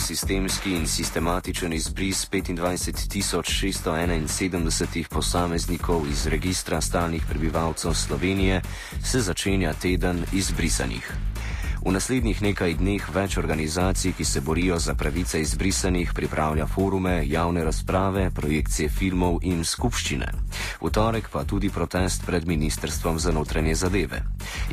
sistemski in sistematičen izbris 25.671 posameznikov iz registra stalnih prebivalcev Slovenije, se začenja teden izbrisanih. V naslednjih nekaj dneh več organizacij, ki se borijo za pravice izbrisanih, pripravlja forume, javne razprave, projekcije filmov in skupščine. V torek pa tudi protest pred Ministrstvom za notranje zadeve.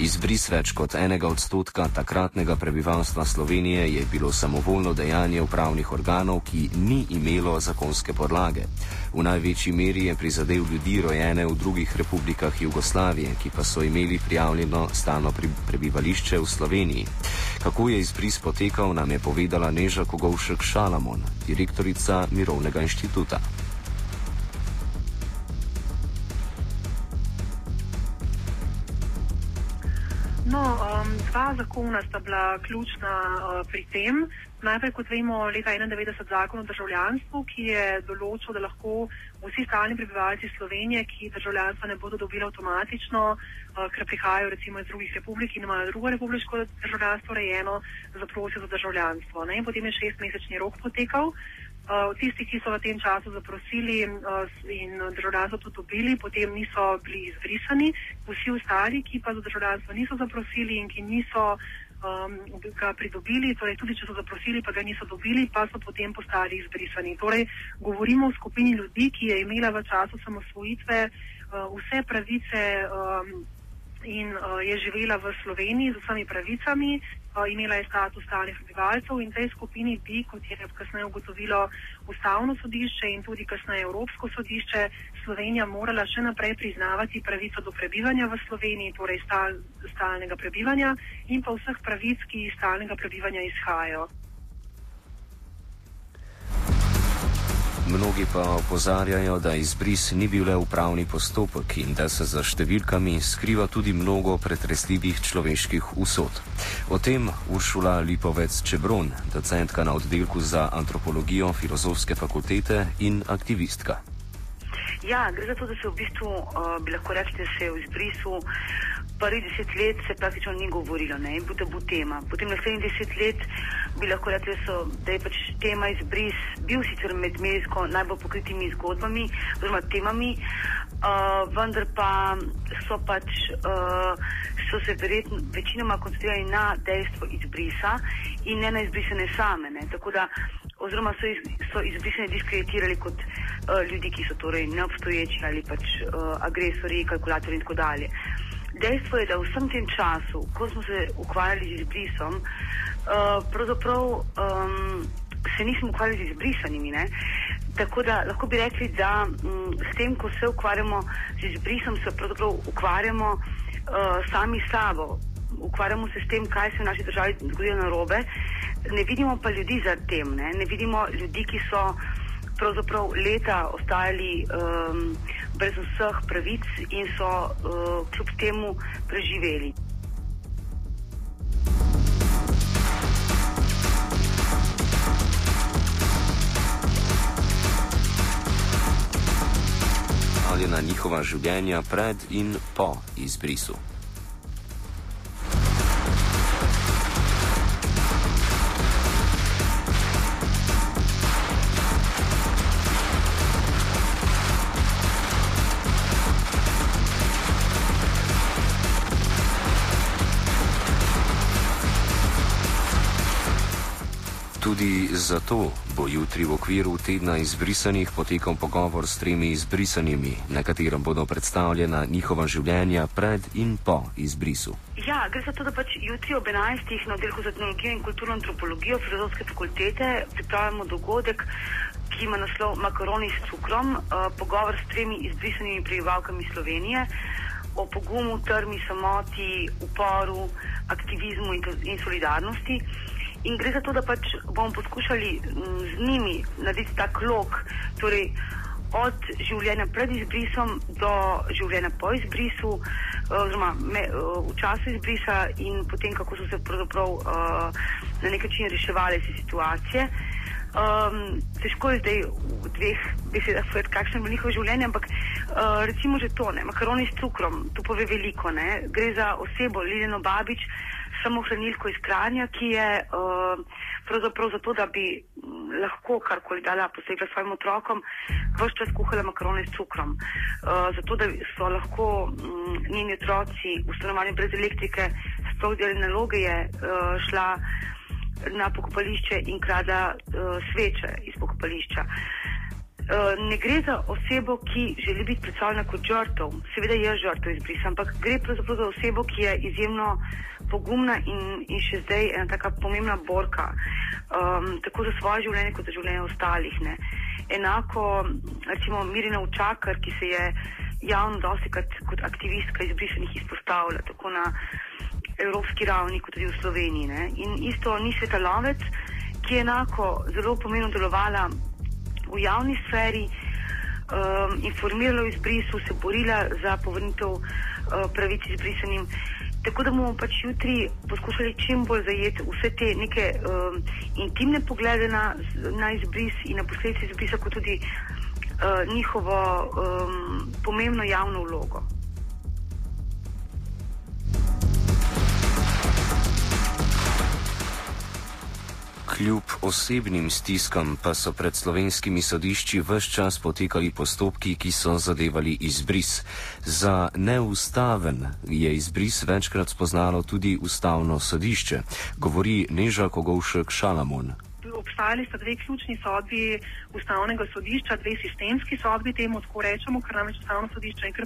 Izbris več kot enega odstotka takratnega prebivalstva Slovenije je bilo samovoljno dejanje upravnih organov, ki ni imelo zakonske podlage. V največji meri je prizadel ljudi rojene v drugih republikah Jugoslavije, ki pa so imeli prijavljeno stalno prebivališče v Sloveniji. Sloveniji. Kako je izbris potekal, nam je povedala Neža Kogovšek Šalamon, direktorica Mirovnega inštituta. No, um, dva zakona sta bila ključna uh, pri tem. Najprej, kot vemo, leta 1991 zakon o državljanstvu, ki je določil, da lahko vsi stalni prebivalci Slovenije, ki državljanstva ne bodo dobili avtomatično, uh, ker prihajajo recimo iz drugih republik in imajo drugo republiško državljanstvo rejeno, zaprosijo za državljanstvo. Ne? Potem je šestmesečni rok potekal. Tisti, ki so v tem času zaprosili uh, in državljanstvo to dobili, potem niso bili izbrisani. Vsi ostali, ki pa za državljanstvo niso zaprosili in ki niso um, ga pridobili, torej tudi če so zaprosili, pa ga niso dobili, pa so potem postali izbrisani. Torej, govorimo o skupini ljudi, ki je imela v času samosvojitve uh, vse pravice um, in uh, je živela v Sloveniji z vsemi pravicami, imela je status stalnih prebivalcev in tej skupini bi, kot je kasneje ugotovilo ustavno sodišče in tudi kasneje Evropsko sodišče, Slovenija morala še naprej priznavati pravico do prebivanja v Sloveniji, torej stal, stalnega prebivanja in pa vseh pravic, ki iz stalnega prebivanja izhajajo. Mnogi pa opozarjajo, da izbris ni bil le upravni postopek in da se za številkami skriva tudi mnogo pretresljivih človeških usod. O tem Uršula Lipovec Čebron, docentka na oddelku za antropologijo Filozofske fakultete in aktivistka. Ja, gre za to, da se v bistvu uh, bi lahko rekli, da se je v izbrisu prvih deset let se praktično ni govorilo, ne, in bo tabu tema. Potem naslednjih deset let bi lahko rekli, da, so, da je pač tema izbris bil sicer med medijsko najbolj pokritimi zgodbami oziroma temami, uh, vendar pa so pač uh, so se verjetno večinoma koncentrirali na dejstvo izbrisa in ne na izbrisane same. Ne, oziroma so, iz, so izbrisane diskreditirali kot uh, ljudi, ki so torej neobstoječi ali pač uh, agresori, kalkulatorji in tako dalje. Dejstvo je, da v vsem tem času, ko smo se ukvarjali z izbrisom, uh, pravzaprav um, se nismo ukvarjali z izbrisanimi. Ne? Tako da lahko bi rekli, da um, s tem, ko se ukvarjamo z izbrisom, se pravzaprav ukvarjamo uh, sami sabo. Ukvarjamo se s tem, kaj se v naši državi zgodi na robe, ne vidimo pa ljudi za tem, ne, ne vidimo ljudi, ki so pravzaprav leta ostajali um, brez vseh pravic in so uh, kljub temu preživeli. Ali na njihova življenja pred in po izbrisu. Zato bo jutri v okviru tedna izbrisanih potekal pogovor s tremi izbrisanimi, na katerem bodo predstavljena njihova življenja pred in po izbrisu. Ja, gre za to, da pač jutri ob 11. na oddelku za etnologijo in kulturno antropologijo Filozofske fakultete pripravljamo dogodek, ki ima naslov Makaroni s cukrom, uh, pogovor s tremi izbrisanimi prebivalkami Slovenije o pogumu, trmi, samoti, uporu, aktivizmu in, in solidarnosti. In gre za to, da pač bomo poskušali mm, z njimi narediti ta klok, torej od življenja pred izbrisom do življenja po izbrisu, oziroma me, v času izbrisa in potem, kako so se pravzaprav uh, na nek način reševali situacije. Um, težko je zdaj v dveh besedah povedati, kakšno je bilo njihovo življenje, ampak uh, recimo že to, ne, makaroni s cukrom, to pove veliko. Ne. Gre za osebo Liljeno Babič, samohranilko iz Kranja, ki je uh, pravzaprav zato, da bi lahko karkoli dala posebej svojim otrokom, vse čas kuhala makarone s cukrom. Uh, zato, da so lahko um, njeni otroci v stanovanju brez elektrike sploh delali naloge, je uh, šla na pokopališče in krada uh, sveče iz pokopališča. Uh, ne gre za osebo, ki želi biti predstavljena kot žrtev, seveda je žrtev izbrisa, ampak gre pravzaprav za osebo, ki je izjemno pogumna in, in še zdaj ena taka pomembna borka, um, tako za svoje življenje, kot za življenje ostalih. Ne. Enako, recimo, Mirina Učakar, ki se je javno dosti kot, kot aktivistka izbrisenih izpostavlja, tako na evropski ravni, kot tudi v Sloveniji. Ne. In isto ni svetalovec, ki je enako zelo pomembno delovala v javni sferi, um, informirala o izbrisu, se borila za povrnitev uh, pravic izbrisenim. Tako da bomo pač jutri poskušali čim bolj zajeti vse te neke um, intimne poglede na, na izbris in na posledice izbrisa, kot tudi uh, njihovo um, pomembno javno vlogo. Kljub osebnim stiskam pa so pred slovenskimi sodišči vse čas potekali postopki, ki so zadevali izbris. Za neustaven je izbris večkrat spoznalo tudi ustavno sodišče, govori Neža Kogovšek Šalamon. Obstajali sta dve ključni sodbi ustavnega sodišča, dve sistemski sodbi, temu tako rečemo, ker namreč ustavno sodišče je kar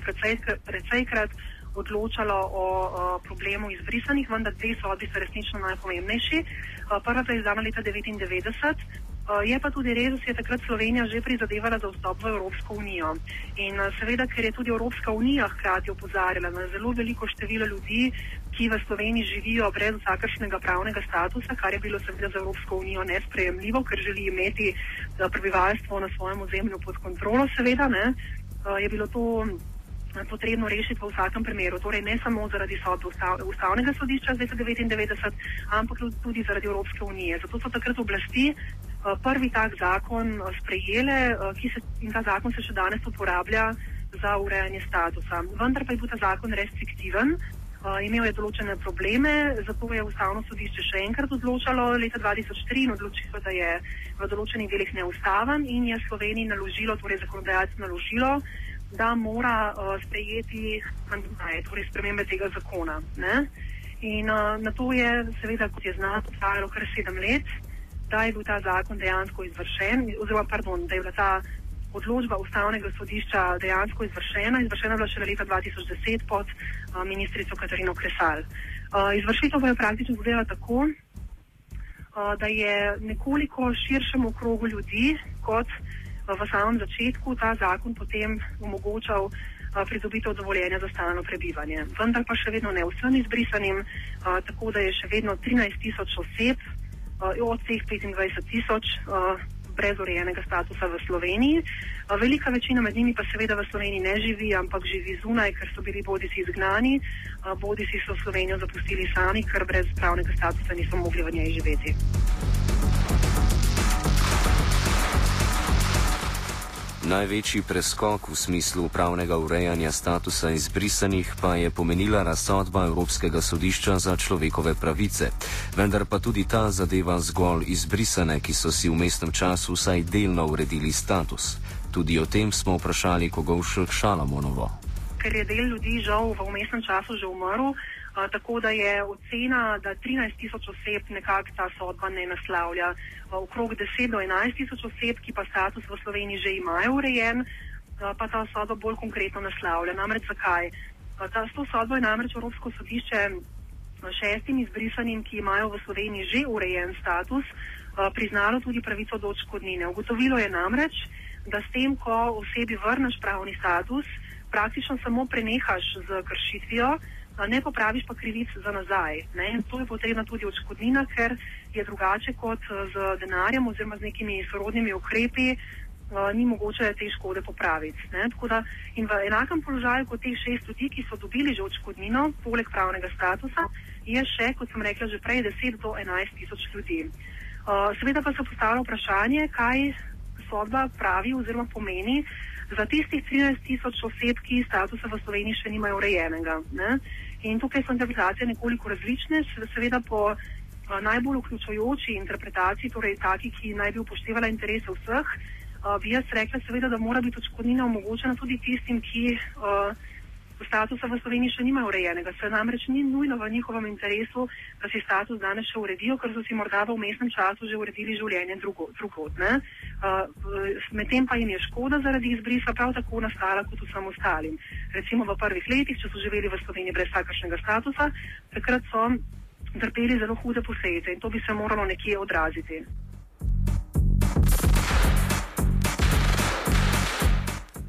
precejkrat odločalo o, o problemu izbrisanih, vendar dve sodbi so resnično najpomembnejši. Prva je izdana leta 1999. Je pa tudi res, da se je takrat Slovenija že prizadevala za vstop v Evropsko unijo. In seveda, ker je tudi Evropska unija hkrati opozarjala na zelo veliko število ljudi, ki v Sloveniji živijo brez vsakršnega pravnega statusa, kar je bilo seveda za Evropsko unijo nesprejemljivo, ker želi imeti prebivalstvo na svojem ozemlju pod kontrolo, seveda, ne, je bilo to potrebno rešiti v vsakem primeru. Torej ne samo zaradi sodb ustav, ustavnega sodišča z leta 1999, ampak tudi zaradi Evropske unije. Zato so takrat oblasti uh, prvi tak zakon uh, sprejele uh, se, in ta zakon se še danes uporablja za urejanje statusa. Vendar pa je bil ta zakon restriktiven. Uh, imel je določene probleme, zato je ustavno sodišče še enkrat odločalo leta 2003 in odločilo, da je v določenih delih neustaven in je Sloveniji naložilo, torej zakonodajalcu naložilo, da mora uh, sprejeti amandmaje, torej spremembe tega zakona. Ne? In uh, na to je, seveda, kot je znano, trajalo kar sedem let, da je bil ta zakon dejansko izvršen, oziroma pardon, da je bila ta odločba ustavnega sodišča dejansko izvršena. Izvršena je bila šele leta 2010 pod uh, ministrico Katarino Kresal. Uh, izvršitev pa je praktično zgodila tako, uh, da je nekoliko širšemu krogu ljudi kot v samem začetku ta zakon potem omogočal pridobitev dovoljenja za stalno prebivanje. Vendar pa še vedno ne vsem izbrisanim, tako da je še vedno 13 tisoč oseb od teh 25 tisoč brez urejenega statusa v Sloveniji. Velika večina med njimi pa seveda v Sloveniji ne živi, ampak živi zunaj, ker so bili bodi si izgnani, bodi si so Slovenijo zapustili sami, ker brez pravnega statusa niso mogli v njej živeti. Največji preskok v smislu upravnega urejanja statusa izbrisanih pa je pomenila razsodba Evropskega sodišča za človekove pravice. Vendar pa tudi ta zadeva zgolj izbrisane, ki so si v mestnem času vsaj delno uredili status. Tudi o tem smo vprašali Kogovšek Šalamonovo. Ker je del ljudi žal v mestnem času že umrl, tako da je ocena, da 13 tisoč oseb nekako ta sodba ne naslavlja. Okrog 10 do 11 tisoč oseb, ki pa status v Sloveniji že imajo urejen, pa ta sodba bolj konkretno naslavlja. Namreč zakaj? Ta, s to sodbo je namreč Evropsko sodišče šestim izbrisanim, ki imajo v Sloveniji že urejen status, priznalo tudi pravico do odškodnine. Ugotovilo je namreč, da s tem, ko osebi vrneš pravni status, praktično samo prenehaš z kršitvijo, ne popraviš pa krivic za nazaj. Ne? To je potrebna tudi odškodnina, ker je drugače kot z denarjem oziroma z nekimi sorodnimi ukrepi, uh, ni mogoče te škode popraviti. Da, in v enakem položaju kot teh šest ljudi, ki so dobili že odškodnino, poleg pravnega statusa, je še, kot sem rekla, že prej 10 do 11 tisoč ljudi. Uh, seveda pa se postavlja vprašanje, kaj sodba pravi oziroma pomeni za tistih 13 tisoč oseb, ki statusa v Sloveniji še nimajo urejenega. Ne? In tukaj so interpretacije nekoliko različne, seveda po najbolj vključujoči interpretaciji, torej taki, ki naj bi upoštevala interese vseh, bi jaz rekla seveda, da mora biti odškodnina omogočena tudi tistim, ki statusa v Sloveniji še nimajo urejenega. Se namreč ni nujno v njihovem interesu, da si status danes še uredijo, ker so si morda v umestnem času že uredili življenje drugod. Uh, Medtem pa jim je škoda zaradi izbrisa prav tako nastala kot vsem ostalim. Recimo v prvih letih, če so živeli v Sloveniji brez vsakršnega statusa, takrat so trpeli zelo hude posledice in to bi se moralo nekje odraziti.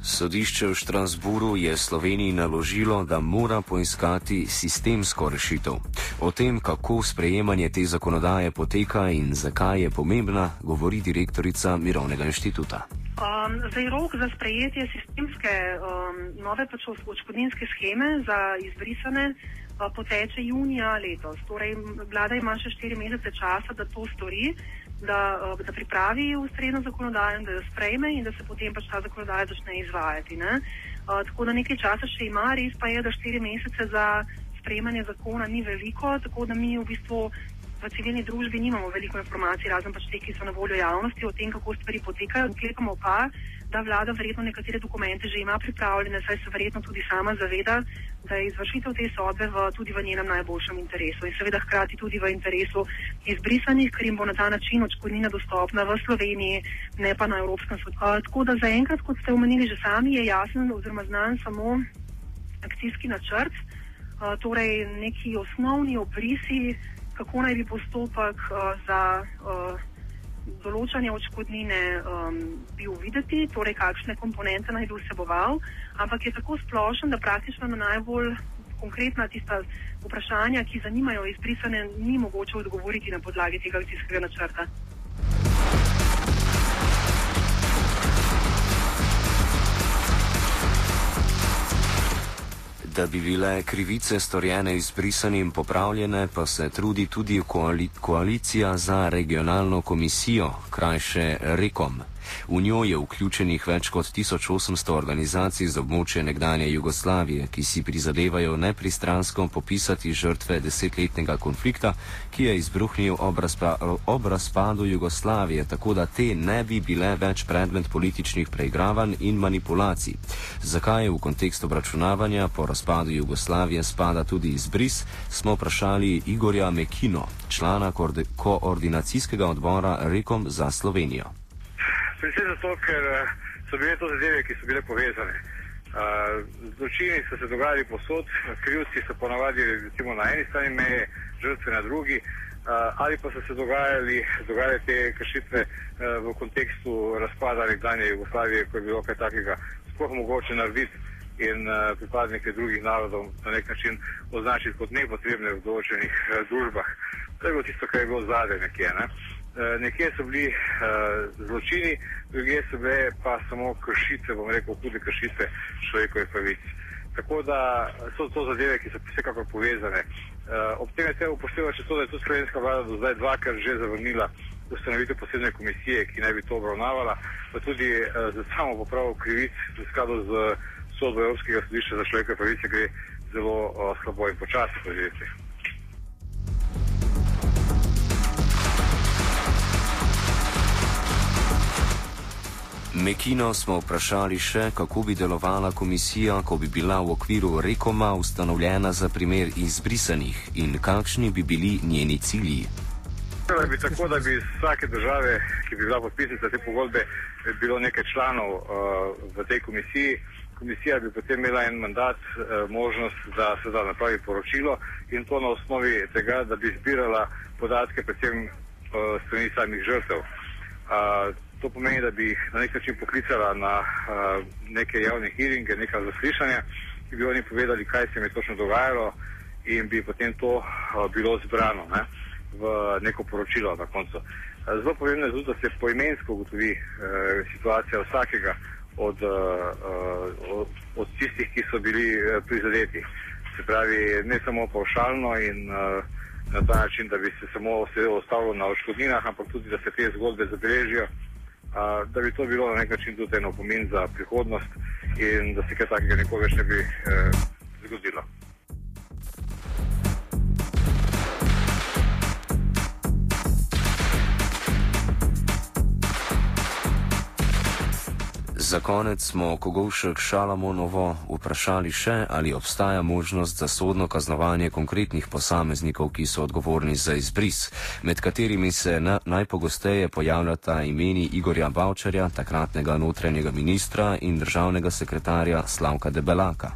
Sodišče v Štrasburu je Sloveniji naložilo, da mora poiskati sistemsko rešitev. O tem, kako sprejemanje te zakonodaje poteka in zakaj je pomembna, govori direktorica Mirovnega inštituta. Um, zdaj, rok za sprejetje sistemske um, nove pač odškodninske scheme za izbrisane uh, poteče junija letos. Torej, vlada ima še štiri mesece časa, da to stori da, eh, da pripravi ustrezno zakonodajo, da jo sprejme in da se potem pač ta zakonodaja začne izvajati. Ne? Uh, tako da nekaj časa še ima, res pa je, da štiri mesece za sprejemanje zakona ni veliko, tako da mi v bistvu v civilni družbi nimamo veliko informacij, razen pač te, ki so na voljo javnosti o tem, kako stvari potekajo. Sklepamo pa, da vlada verjetno nekatere dokumente že ima pripravljene, saj se verjetno tudi sama zaveda, da je izvršitev te sodbe v, tudi v njenem najboljšem interesu in seveda hkrati tudi v interesu izbrisanih, ker jim bo na ta način odškodnina dostopna v Sloveniji, ne pa na Evropskem svetu. Tako da zaenkrat, kot ste omenili že sami, je jasen oziroma znan samo akcijski načrt, a, torej neki osnovni obrisi, kako naj bi postopek a, za. A, določanje odškodnine um, bil videti, torej kakšne komponente naj bi vseboval, ampak je tako splošen, da praktično na najbolj konkretna tista vprašanja, ki zanimajo izbrisane, ni mogoče odgovoriti na podlagi tega akcijskega načrta. Da bi bile krivice storjene izbrisanim popravljene, pa se trudi tudi koalicija za regionalno komisijo, krajše REKOM. V njo je vključenih več kot 1800 organizacij z območja nekdanje Jugoslavije, ki si prizadevajo nepristransko popisati žrtve desetletnega konflikta, ki je izbruhnil ob, razpa ob razpadu Jugoslavije, tako da te ne bi bile več predmet političnih preigravanj in manipulacij. Zakaj v kontekstu obračunavanja po razpadu Jugoslavije spada tudi izbris, smo vprašali Igorja Mekino, člana koordinacijskega odbora Rekom za Slovenijo. Predvsem zato, ker eh, so bile to zadeve, ki so bile povezane. Uh, zločini so se dogajali posod, krivci so ponavadi recimo na eni strani meje, žrtve na drugi, uh, ali pa so se dogajali, dogajali te kršitve uh, v kontekstu razpada nekdanje Jugoslavije, ko je bilo kaj takega sploh mogoče narediti in uh, pripadnike drugih narodov na nek način označiti kot nepotrebne v določenih uh, družbah. To je bilo tisto, kar je bilo zadaj nekje. Ne? Eh, nekje so bili uh, zločini, druge so bile pa samo kršitve, bom rekel, hude kršitve človekovih pravic. Tako da so to zadeve, ki so vsekakor povezane. Uh, ob tem je treba upoštevati še to, da je to slovenska vlada do zdaj dvakrat že zavrnila ustanovitev posebne komisije, ki naj bi to obravnavala, pa tudi uh, za samo popravo krivic v skladu z sodbo Evropskega sodišča za človekove pravice gre zelo uh, slabo in počasi povedati. Mekino smo vprašali še, kako bi delovala komisija, ko bi bila v okviru Rekoma ustanovljena za primer izbrisanih in kakšni bi bili njeni cilji. Da bi tako, da bi iz vsake države, ki bi bila podpisnica te pogodbe, bilo nekaj članov uh, v tej komisiji. Komisija bi potem imela en mandat, uh, možnost, da se da napravi poročilo in to na osnovi tega, da bi zbirala podatke predvsem uh, strani samih žrtev. To pomeni, da bi jih na nek način poklicala na uh, neke javne hearinge, neka zaslišanja, ki bi oni povedali, kaj se jim je točno dogajalo in bi potem to bilo zbrano ne, v neko poročilo na koncu. Zelo pomembno je tudi, da se poimensko ugotovi uh, situacija vsakega od, uh, od, od tistih, ki so bili uh, prizadeti. Se pravi, ne samo paušalno in uh, na ta način, da bi se samo ostalo na oškodninah, ampak tudi, da se te zgodbe zabeležijo da bi to bilo na nek način tudi eno pomen za prihodnost in da se kaj takega nikoli več ne bi eh, zgodilo. Za konec smo Kogovšek Šalamonovo vprašali še, ali obstaja možnost za sodno kaznovanje konkretnih posameznikov, ki so odgovorni za izbris, med katerimi se na, najpogosteje pojavljata imeni Igorja Bavčarja, takratnega notranjega ministra in državnega sekretarja Slavka Debelaka.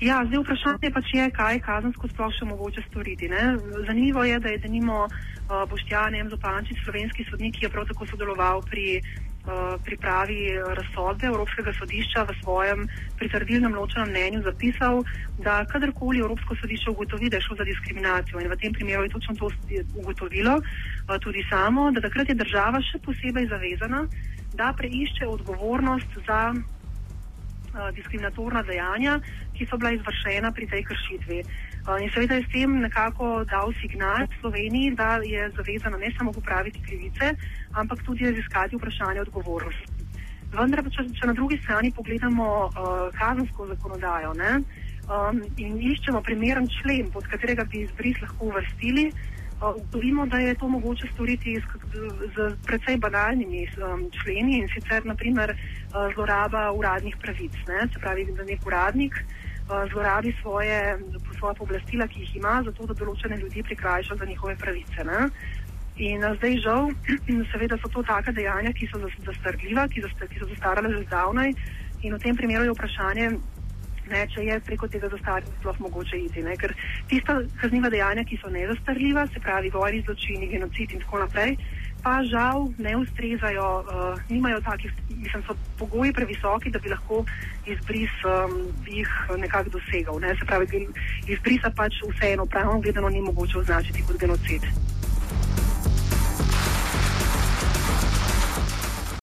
Ja, zdaj vprašanje pa je, kaj kazensko sploh še mogoče storiti. Ne? Zanimivo je, da je denimo uh, Boštjan M. Zopančič, slovenski sodnik, ki je prav tako sodeloval pri Eh, pripravi razsodbe Evropskega sodišča v svojem pritrdilnem ločenem mnenju zapisal, da kadarkoli Evropsko sodišče ugotovi, da je šlo za diskriminacijo in v tem primeru je točno to ugotovilo eh, tudi samo, da takrat je država še posebej zavezana, da preišče odgovornost za uh, diskriminatorna dejanja, ki so bila izvršena pri tej kršitvi. Uh, in seveda je s tem nekako dal signal Sloveniji, da je zavezana ne samo popraviti krivice, ampak tudi raziskati vprašanje odgovornosti. Vendar pa, če, če na drugi strani pogledamo uh, kazensko zakonodajo ne, um, in iščemo primeren člen, pod katerega bi izbris lahko uvrstili, ugotovimo, uh, da je to mogoče storiti z, z precej banalnimi um, členi in sicer naprimer uh, zloraba uradnih pravic. Ne, se pravi, da nek uradnik uh, zlorabi svoje, svoje pooblastila, ki jih ima, zato da določene ljudi prikrajša za njihove pravice. Ne. In uh, zdaj žal, seveda so to taka dejanja, ki so zastarljiva, ki, ki so zastarale že zdavnaj. In v tem primeru je vprašanje, ne, če je preko tega zastaranja sploh mogoče iti. Ne? Ker tista kazniva dejanja, ki so nezastarljiva, se pravi vojni zločini, genocid in tako naprej, pa žal ne ustrezajo, uh, nimajo takih, mislim, so pogoji previsoki, da bi lahko izbris um, jih nekako dosegal. Ne? Se pravi, izbrisa pač vseeno pravno gledano ni mogoče označiti kot genocid.